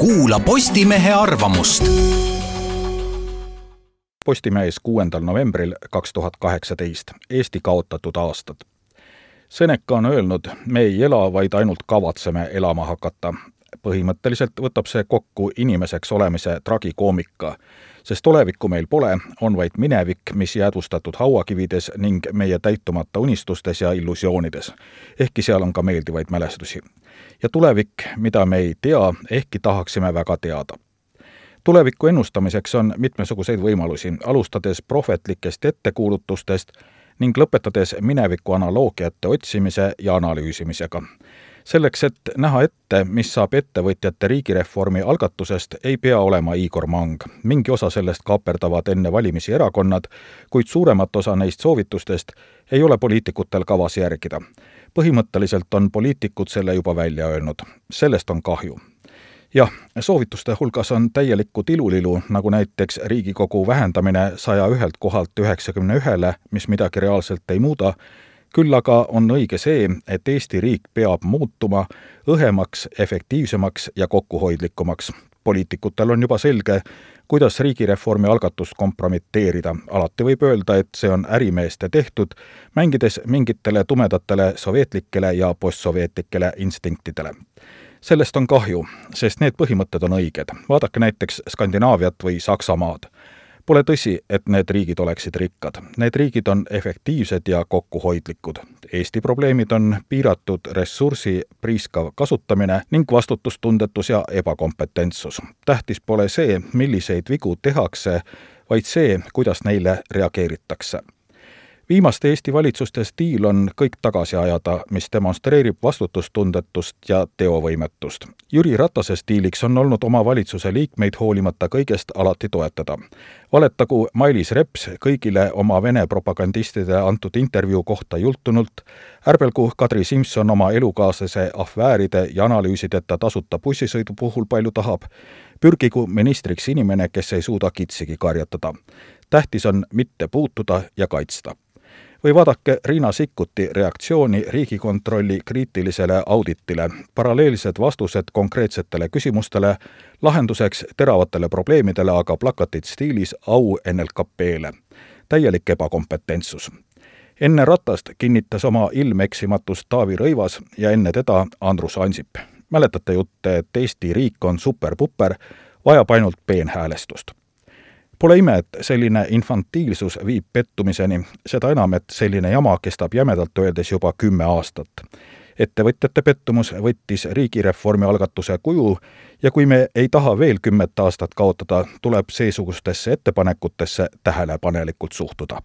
kuula Postimehe arvamust. Postimehes kuuendal novembril kaks tuhat kaheksateist, Eesti kaotatud aastad. Seneca on öelnud, me ei ela, vaid ainult kavatseme elama hakata. Põhimõtteliselt võtab see kokku inimeseks olemise tragikoomika, sest olevikku meil pole, on vaid minevik, mis jäädvustatud hauakivides ning meie täitumata unistustes ja illusioonides. ehkki seal on ka meeldivaid mälestusi ja tulevik, mida me ei tea, ehkki tahaksime väga teada. tuleviku ennustamiseks on mitmesuguseid võimalusi, alustades prohvetlikest ettekuulutustest ning lõpetades mineviku analoogiate otsimise ja analüüsimisega. Selleks, et näha ette, mis saab ettevõtjate riigireformi algatusest, ei pea olema Igor Mang. mingi osa sellest kaaperdavad enne valimisi erakonnad, kuid suuremat osa neist soovitustest ei ole poliitikutel kavas järgida põhimõtteliselt on poliitikud selle juba välja öelnud, sellest on kahju. jah, soovituste hulgas on täielikku tilulilu, nagu näiteks Riigikogu vähendamine saja ühelt kohalt üheksakümne ühele, mis midagi reaalselt ei muuda, küll aga on õige see, et Eesti riik peab muutuma õhemaks, efektiivsemaks ja kokkuhoidlikumaks. poliitikutel on juba selge, kuidas riigireformi algatust kompromiteerida. alati võib öelda, et see on ärimeeste tehtud, mängides mingitele tumedatele sovjetlikele ja postsovjetlikele instinktidele sellest on kahju, sest need põhimõtted on õiged. vaadake näiteks Skandinaaviat või Saksamaad Pole tõsi, et need riigid oleksid rikkad. Need riigid on efektiivsed ja kokkuhoidlikud. Eesti probleemid on piiratud ressursi priiskav kasutamine ning vastutustundetus ja ebakompetentsus. tähtis pole see, milliseid vigu tehakse, vaid see, kuidas neile reageeritakse viimaste Eesti valitsuste stiil on kõik tagasi ajada, mis demonstreerib vastutustundetust ja teovõimetust. Jüri Ratase stiiliks on olnud oma valitsuse liikmeid hoolimata kõigest alati toetada. valetagu Mailis Reps kõigile oma Vene propagandistide antud intervjuu kohta jultunult, ärbelgu Kadri Simson oma elukaaslase afääride ja analüüsideta tasuta bussisõidu puhul palju tahab, pürgigu ministriks inimene, kes ei suuda kitsigi karjatada. tähtis on mitte puutuda ja kaitsta või vaadake Riina Sikkuti reaktsiooni Riigikontrolli kriitilisele auditile, paralleelsed vastused konkreetsetele küsimustele, lahenduseks teravatele probleemidele aga plakatid stiilis au NLKP-le. täielik ebakompetentsus enne Ratast kinnitas oma ilmeksimatust Taavi Rõivas ja enne teda Andrus Ansip. mäletate jutte, et Eesti riik on super-puper, vajab ainult peenhäälestust Pole ime, et selline infantiilsus viib pettumiseni, seda enam, et selline jama kestab jämedalt öeldes juba kümme aastat. ettevõtjate pettumus võttis riigireformi algatuse kuju ja kui me ei taha veel kümmet aastat kaotada, tuleb seesugustesse ettepanekutesse tähelepanelikult suhtuda